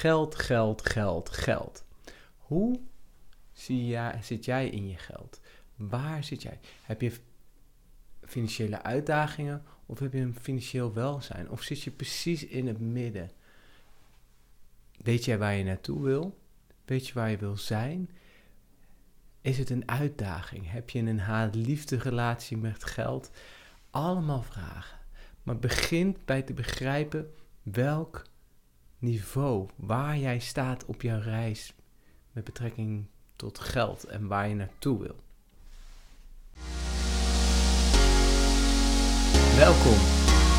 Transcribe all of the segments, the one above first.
Geld, geld, geld, geld. Hoe zie jij, zit jij in je geld? Waar zit jij? Heb je financiële uitdagingen of heb je een financieel welzijn? Of zit je precies in het midden? Weet jij waar je naartoe wil? Weet je waar je wil zijn? Is het een uitdaging? Heb je een haat-liefde relatie met geld? Allemaal vragen. Maar begin bij te begrijpen welk niveau, waar jij staat op jouw reis met betrekking tot geld en waar je naartoe wil. Welkom,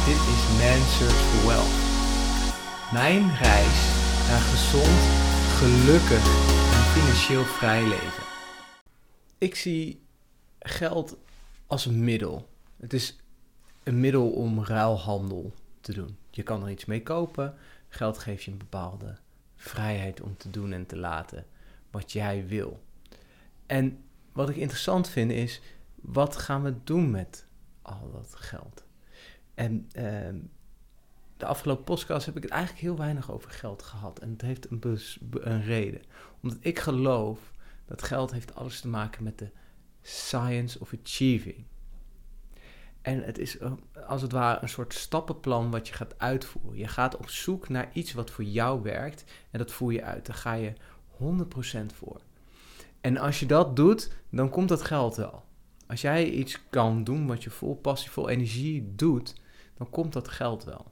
dit is Man Search for Wealth. Mijn reis naar gezond, gelukkig en financieel vrij leven. Ik zie geld als een middel. Het is een middel om ruilhandel te doen. Je kan er iets mee kopen. Geld geeft je een bepaalde vrijheid om te doen en te laten wat jij wil. En wat ik interessant vind is, wat gaan we doen met al dat geld? En uh, de afgelopen podcast heb ik het eigenlijk heel weinig over geld gehad. En het heeft een, een reden. Omdat ik geloof dat geld heeft alles te maken met de science of achieving. En het is eh, als het ware een soort stappenplan wat je gaat uitvoeren. Je gaat op zoek naar iets wat voor jou werkt en dat voer je uit. Daar ga je 100% voor. En als je dat doet, dan komt dat geld wel. Als jij iets kan doen wat je vol passie, vol energie doet, dan komt dat geld wel.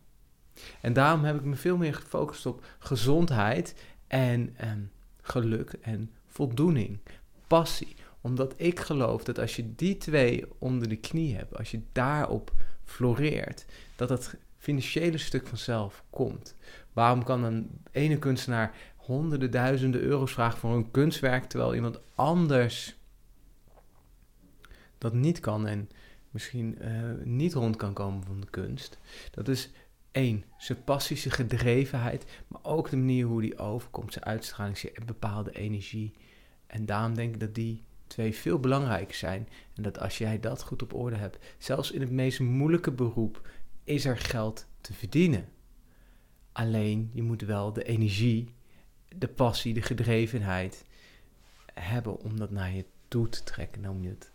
En daarom heb ik me veel meer gefocust op gezondheid en ehm, geluk en voldoening, passie omdat ik geloof dat als je die twee onder de knie hebt, als je daarop floreert, dat het financiële stuk vanzelf komt. Waarom kan een ene kunstenaar honderden duizenden euro's vragen voor een kunstwerk, terwijl iemand anders dat niet kan en misschien uh, niet rond kan komen van de kunst? Dat is één, zijn passie, zijn gedrevenheid, maar ook de manier hoe die overkomt, zijn uitstraling, zijn bepaalde energie. En daarom denk ik dat die twee veel belangrijker zijn. En dat als jij dat goed op orde hebt, zelfs in het meest moeilijke beroep, is er geld te verdienen. Alleen je moet wel de energie, de passie, de gedrevenheid hebben om dat naar je toe te trekken, om je het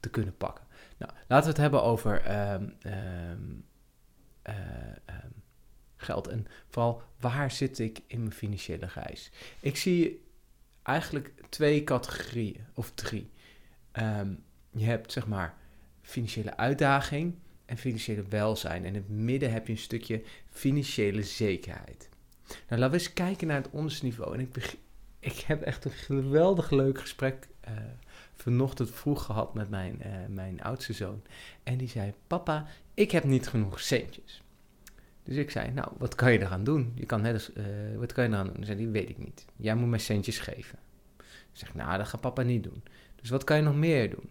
te kunnen pakken. Nou, laten we het hebben over ehm, ehm, eh, ehm, geld en vooral waar zit ik in mijn financiële reis. Ik zie eigenlijk twee categorieën, of drie. Ehm, je hebt zeg maar financiële uitdaging en financiële welzijn. En in het midden heb je een stukje financiële zekerheid. Nou, laten we eens kijken naar het onderste niveau. En ik, ik heb echt een geweldig leuk gesprek uh, vanochtend vroeg gehad met mijn, uh, mijn oudste zoon. En die zei: Papa, ik heb niet genoeg centjes. Dus ik zei, nou, wat kan je eraan doen? Je kan net uh, wat kan je eraan doen? Dan zei hij, weet ik niet. Jij moet mij centjes geven. Ik zeg, nou, dat gaat papa niet doen. Dus wat kan je nog meer doen?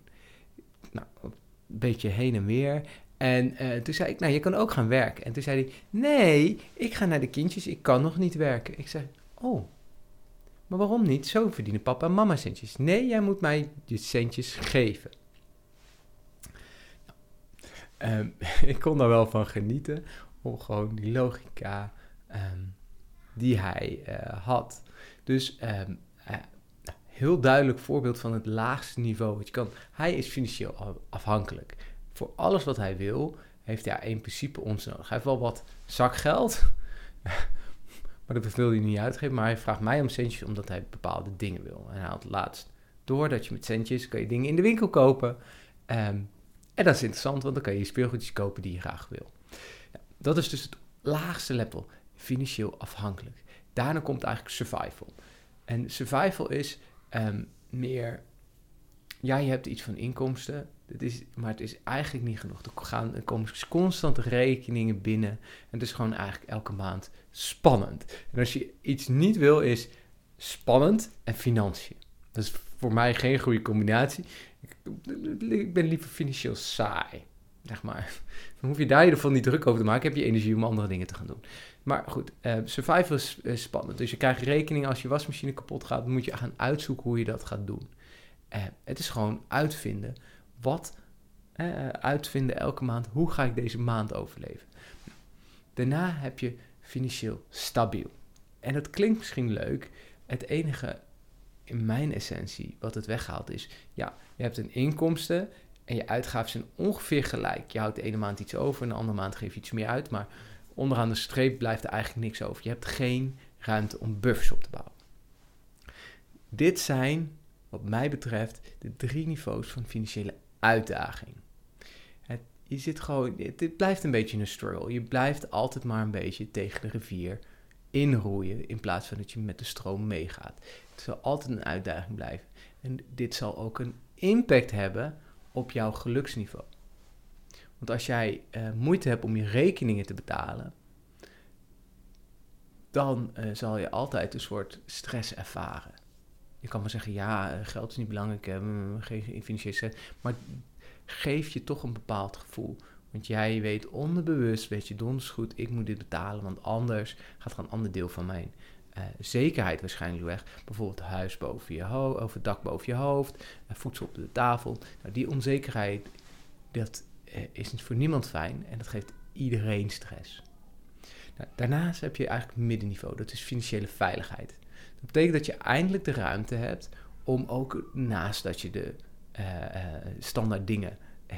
Nou, een beetje heen en weer. En uh, toen zei ik, nou, je kan ook gaan werken. En toen zei hij, nee, ik ga naar de kindjes, ik kan nog niet werken. Ik zei, oh, maar waarom niet? Zo verdienen papa en mama centjes. Nee, jij moet mij je centjes geven. Um, ik kon daar wel van genieten, gewoon die logica ehm, die hij uh, had. Dus um, uh, heel duidelijk voorbeeld van het laagste niveau. Wat je kan, hij is financieel afhankelijk. Voor alles wat hij wil, heeft hij in principe ons nodig. Hij heeft wel wat zakgeld, maar dat wil hij niet uitgeven. Maar hij vraagt mij om centjes omdat hij bepaalde dingen wil. En hij had laatst door dat je met centjes kan je dingen in de winkel kopen. Um, en dat is interessant, want dan kan je speelgoedjes kopen die je graag wil. Dat is dus het laagste level, financieel afhankelijk. Daarna komt eigenlijk survival. En survival is um, meer, ja, je hebt iets van inkomsten, het is, maar het is eigenlijk niet genoeg. Er, gaan, komen constant rekeningen binnen en het is gewoon eigenlijk elke maand spannend. En als je iets niet wil, is spannend en financiën. Dat is voor mij geen goede combinatie. Ik ben liever financieel saai zeg maar. Dan hoef je daar in ieder niet druk over te maken. Heb je energie om andere dingen te gaan doen. Maar goed, uh, survival is, spannend. Dus je krijgt rekening als je wasmachine kapot gaat. Moet je gaan uitzoeken hoe je dat gaat doen. Uh, het is gewoon uitvinden. Wat uh, uitvinden elke maand. Hoe ga ik deze maand overleven? Daarna heb je financieel stabiel. en dat klinkt misschien leuk. Het enige in mijn essentie wat het weghaalt is, ja, je hebt een inkomsten en je uitgaven zijn ongeveer gelijk. Je houdt de ene maand iets over en de andere maand geef je iets meer uit, maar onderaan de streep blijft er eigenlijk niks over. Je hebt geen ruimte om buffers op te bouwen. Dit zijn, wat mij betreft, de drie niveaus van financiële uitdaging. Het, je zit gewoon, het, blijft een beetje een struggle. Je blijft altijd maar een beetje tegen de rivier inroeien in plaats van dat je met de stroom meegaat. Het zal altijd een uitdaging blijven. En dit zal ook een impact hebben op jouw geluksniveau. Want als jij uh, moeite hebt om je rekeningen te betalen, dan uh, zal je altijd een soort stress ervaren. Je kan maar zeggen, ja, eh, geld is niet belangrijk, geen financiële stress. Maar geef je toch een bepaald gevoel. Want jij weet onderbewust, weet je donders goed, ik moet dit betalen, want anders gaat er een ander deel van mijn uh, zekerheid waarschijnlijk weg. Bijvoorbeeld huis boven je hoofd, of het dak boven je hoofd, uh, voedsel op de tafel. Nou, die onzekerheid, dat uh, is voor niemand fijn en dat geeft iedereen stress. Nou, daarnaast heb je eigenlijk middenniveau, dat is financiële veiligheid. Dat betekent dat je eindelijk de ruimte hebt om ook naast dat je de standaard dingen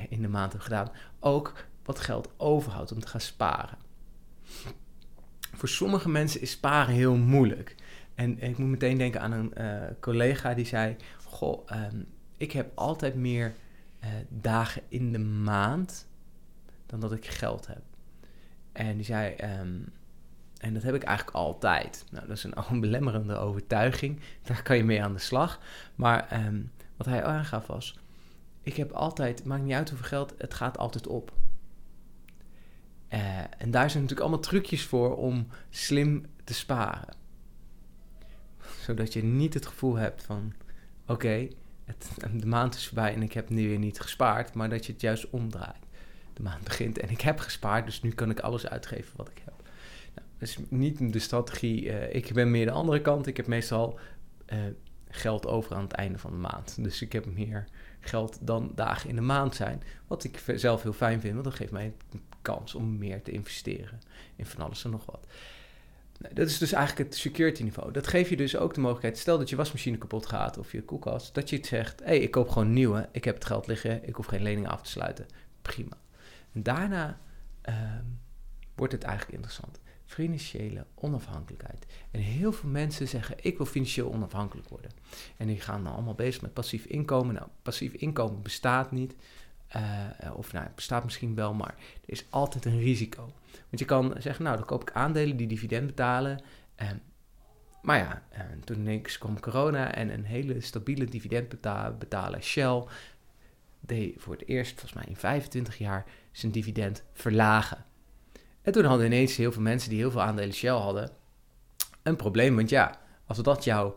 in de maand hebt gedaan, ook wat geld overhoudt om te gaan sparen. Voor sommige mensen is sparen heel moeilijk. En ik moet meteen denken aan een uh, collega die zei: Goh, um, ik heb altijd meer uh, dagen in de maand dan dat ik geld heb. En die zei: um, En dat heb ik eigenlijk altijd. Nou, dat is een onbelemmerende overtuiging. Daar kan je mee aan de slag. Maar um, wat hij aangaf was: Ik heb altijd, maakt niet uit hoeveel geld, het gaat altijd op. Uh, en daar zijn natuurlijk allemaal trucjes voor om slim te sparen. Zodat je niet het gevoel hebt van: oké, de maand is voorbij en ik heb nu weer niet gespaard, maar dat je het juist omdraait. De maand begint en ik heb gespaard, dus nu kan ik alles uitgeven wat ik heb. Nou, dat is niet de strategie. Uh, ik ben meer de andere kant. Ik heb meestal uh, geld over aan het einde van de maand. Dus ik heb meer geld dan dagen in de maand zijn. Wat ik zelf heel fijn vind, want dat geeft mij kans om meer te investeren in van alles en nog wat. dat is dus eigenlijk het security niveau. Dat geeft je dus ook de mogelijkheid, stel dat je wasmachine kapot gaat of je koelkast, dat je het zegt, hé, hey, ik koop gewoon een nieuwe, ik heb het geld liggen, ik hoef geen leningen af te sluiten. Prima. En daarna ehm, wordt het eigenlijk interessant. Financiële onafhankelijkheid. En heel veel mensen zeggen, ik wil financieel onafhankelijk worden. En die gaan dan allemaal bezig met passief inkomen. Nou, passief inkomen bestaat niet. Uh, of nou, het bestaat misschien wel, maar er is altijd een risico. Want je kan zeggen, nou, dan koop ik aandelen die dividend betalen. Uh, maar ja, uh, toen ineens kwam corona en een hele stabiele dividend betalen, betalen. Shell deed voor het eerst, volgens mij in 25 jaar, zijn dividend verlagen. En toen hadden ineens heel veel mensen die heel veel aandelen Shell hadden, een probleem. Want ja, als dat jouw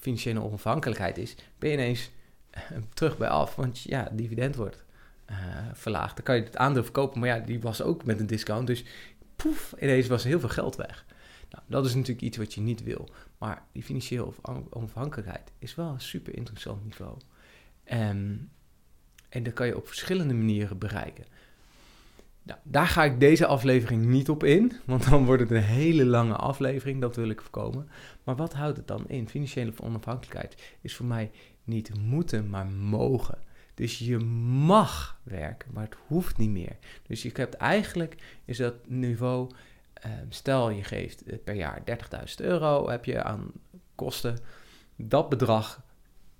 financiële onafhankelijkheid is, ben je ineens terug bij af. Want ja, dividend wordt verlaagd. Dan kan je het aandeel verkopen, maar ja, die was ook met een discount. Dus poef, ineens was heel veel geld weg. Nou, dat is natuurlijk iets wat je niet wil. Maar die financiële onafhankelijkheid is wel een super interessant niveau. Um, en dat kan je op verschillende manieren bereiken. Nou, daar ga ik deze aflevering niet op in, want dan wordt het een hele lange aflevering, dat wil ik voorkomen. Maar wat houdt het dan in? Financiële onafhankelijkheid is voor mij niet moeten, maar mogen. Dus je mag werken, maar het hoeft niet meer. Dus je hebt eigenlijk, is dat niveau, uh, stel je geeft per jaar 30.000 euro heb je aan kosten. Dat bedrag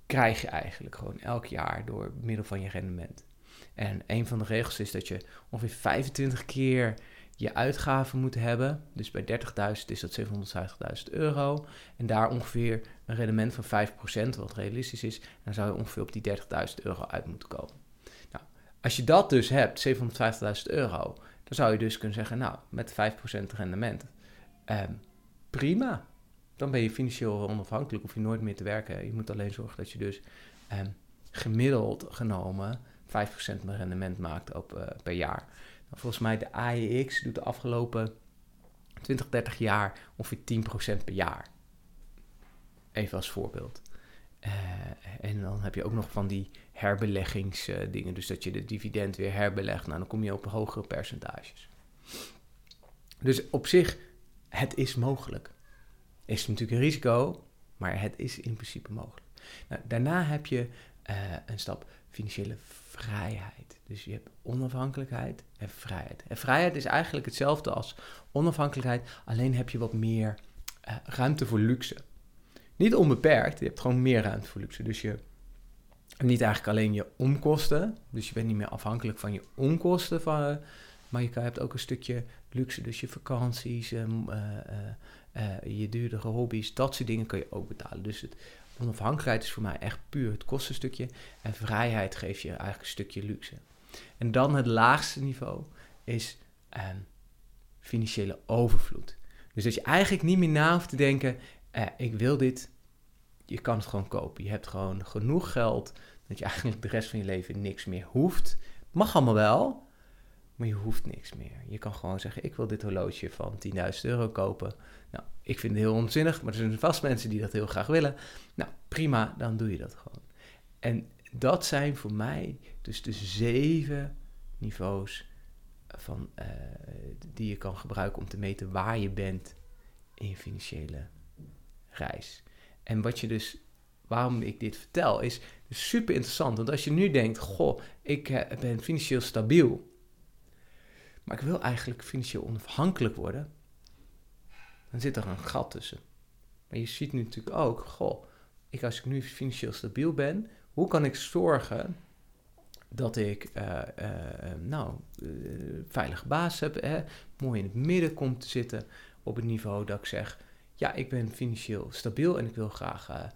krijg je eigenlijk gewoon elk jaar door middel van je rendement. En een van de regels is dat je ongeveer 25 keer je uitgaven moet hebben. Dus bij 30.000 is dat 750.000 euro. En daar ongeveer een rendement van 5%, wat realistisch is. Dan zou je ongeveer op die 30.000 euro uit moeten komen. Nou, als je dat dus hebt, 750.000 euro, dan zou je dus kunnen zeggen, nou, met 5% rendement, eh, prima. Dan ben je financieel onafhankelijk, hoef je nooit meer te werken. Je moet alleen zorgen dat je dus eh, gemiddeld genomen 5% rendement maakt op, uh, per jaar. Nou, volgens mij de AEX doet de afgelopen 20, 30 jaar ongeveer 10% per jaar. Even als voorbeeld. Uh, en dan heb je ook nog van die herbeleggingsdingen. Uh, dus dat je de dividend weer herbelegt. Nou, dan kom je op hogere percentages. Dus op zich het is mogelijk. Is natuurlijk een risico, maar het is in principe mogelijk. Nou, daarna heb je uh, een stap financiële vrijheid. Dus je hebt onafhankelijkheid en vrijheid. En vrijheid is eigenlijk hetzelfde als onafhankelijkheid, alleen heb je wat meer uh, ruimte voor luxe. Niet onbeperkt, je hebt gewoon meer ruimte voor luxe. Dus je hebt niet eigenlijk alleen je omkosten, dus je bent niet meer afhankelijk van je onkosten, van, maar je hebt ook een stukje luxe. Dus je vakanties, uh, je duurdere hobby's, dat soort dingen kan je ook betalen. Dus het, onafhankelijkheid is voor mij echt puur het kostenstukje. En vrijheid geeft je eigenlijk een stukje luxe. En dan het laagste niveau is ehm, financiële overvloed. Dus dat je eigenlijk niet meer na hoeft te denken, eh, ik wil dit. Je kan het gewoon kopen. Je hebt gewoon genoeg geld dat je eigenlijk de rest van je leven niks meer hoeft. Mag allemaal wel, maar je hoeft niks meer. Je kan gewoon zeggen, ik wil dit horloge van 10.000 euro kopen. Nou, ik vind het heel onzinnig, maar er zijn vast mensen die dat heel graag willen. Nou, prima, dan doe je dat gewoon. En dat zijn voor mij dus de zeven niveaus van, uh, die je kan gebruiken om te meten waar je bent in je financiële reis. En wat je dus, waarom ik dit vertel, is super interessant. Want als je nu denkt, goh, ik uh, ben financieel stabiel, maar ik wil eigenlijk financieel onafhankelijk worden, dan zit er een gat tussen. Maar je ziet nu natuurlijk ook, goh, ik, als ik nu financieel stabiel ben, hoe kan ik zorgen dat ik uh, nou, veilige baas heb, hè, mooi in het midden kom te zitten op het niveau dat ik zeg, ja, ik ben financieel stabiel en ik wil graag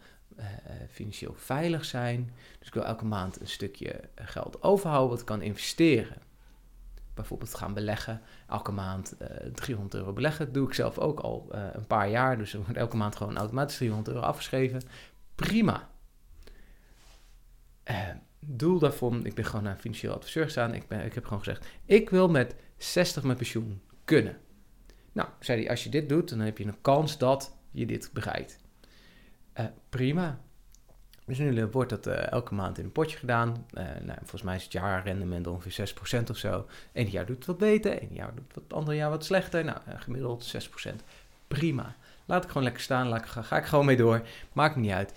financieel veilig zijn. Dus ik wil elke maand een stukje geld overhouden wat ik kan investeren bijvoorbeeld gaan beleggen. Elke maand uh, eh, 300 euro beleggen. Dat doe ik zelf ook al uh, een paar jaar. Dus er wordt elke maand gewoon automatisch 300 euro afgeschreven. Prima. Uh, doel daarvan, ik ben gewoon naar een financieel adviseur gestaan. Ik, ben, ik heb gewoon gezegd, ik wil met 60 met pensioen kunnen. Nou, zei hij, als je dit doet, dan heb je een kans dat je dit bereikt. prima. Dus nu wordt dat uh, elke maand in een potje gedaan. Uh, nou, volgens mij is het jaarrendement ongeveer 6% of zo. Eén jaar doet het wat beter, één jaar doet het andere jaar wat slechter. Nou, uh, gemiddeld 6%. Prima. Laat ik gewoon lekker staan, laat ik, ga, ga ik gewoon mee door. Maakt me niet uit.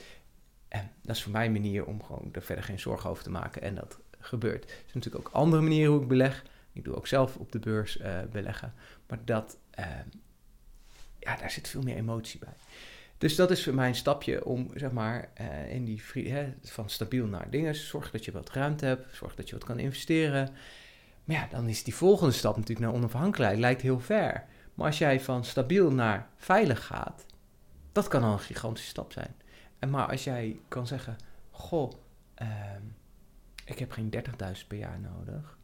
En dat is voor mij een manier om gewoon er verder geen zorgen over te maken. En dat gebeurt. Er zijn natuurlijk ook andere manieren hoe ik beleg. Ik doe ook zelf op de beurs beleggen. Maar dat, ja, daar zit veel meer emotie bij. Dus dat is voor mij een stapje om, zeg maar, uh, in die hè, van stabiel naar dingen. Zorg dat je wat ruimte hebt, zorg dat je wat kan investeren. Maar ja, dan is die volgende stap natuurlijk naar onafhankelijkheid. Lijkt heel ver. Maar als jij van stabiel naar veilig gaat, dat kan al een gigantische stap zijn. En maar als jij kan zeggen, goh, uh, ik heb geen 30.000 per jaar nodig,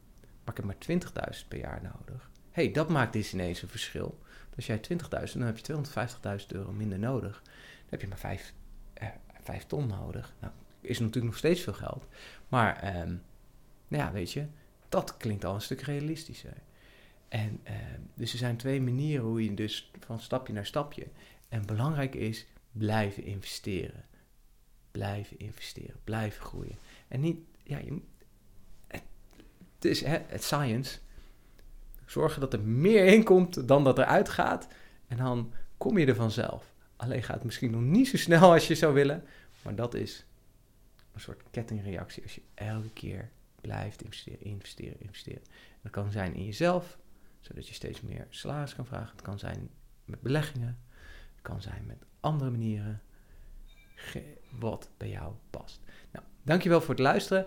maar ik heb maar 20.000 per jaar nodig. hey, dat maakt dus ineens een verschil. Als jij 20.000, dan heb je 250.000 euro minder nodig. Dan heb je maar 5, eh, 5 ton nodig. Nou, is natuurlijk nog steeds veel geld. Maar, um, nou ja, weet je, dat klinkt al een stuk realistischer. En uh, dus er zijn twee manieren hoe je dus van stapje naar stapje. En belangrijk is blijven investeren. Blijven investeren, blijven groeien. En niet, ja, je, het is hè, het science zorgen dat er meer inkomt dan dat er uitgaat. En dan kom je er vanzelf. Alleen gaat het misschien nog niet zo snel als je zou willen. Maar dat is een soort kettingreactie als je elke keer blijft investeren, investeren, investeren. Dat kan zijn in jezelf, zodat je steeds meer salaris kan vragen. Het kan zijn met beleggingen. Het kan zijn met andere manieren. Wat bij jou past. Nou, dankjewel voor het luisteren.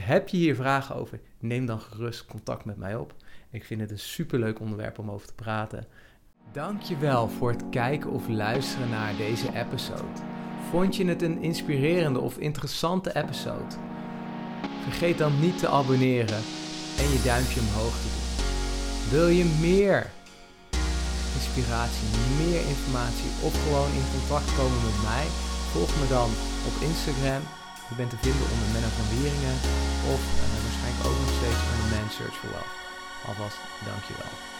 Heb je hier vragen over? Neem dan gerust contact met mij op. Ik vind het een superleuk onderwerp om over te praten. Dankjewel voor het kijken of luisteren naar deze episode. Vond je het een inspirerende of interessante episode? Vergeet dan niet te abonneren en je duimpje omhoog te doen. Wil je meer inspiratie, meer informatie of gewoon in contact komen met mij? Volg me dan op Instagram. Je bent te vinden onder Menno van Wieringen of uh, waarschijnlijk ook nog steeds onder Man Search for. Alvast dankjewel.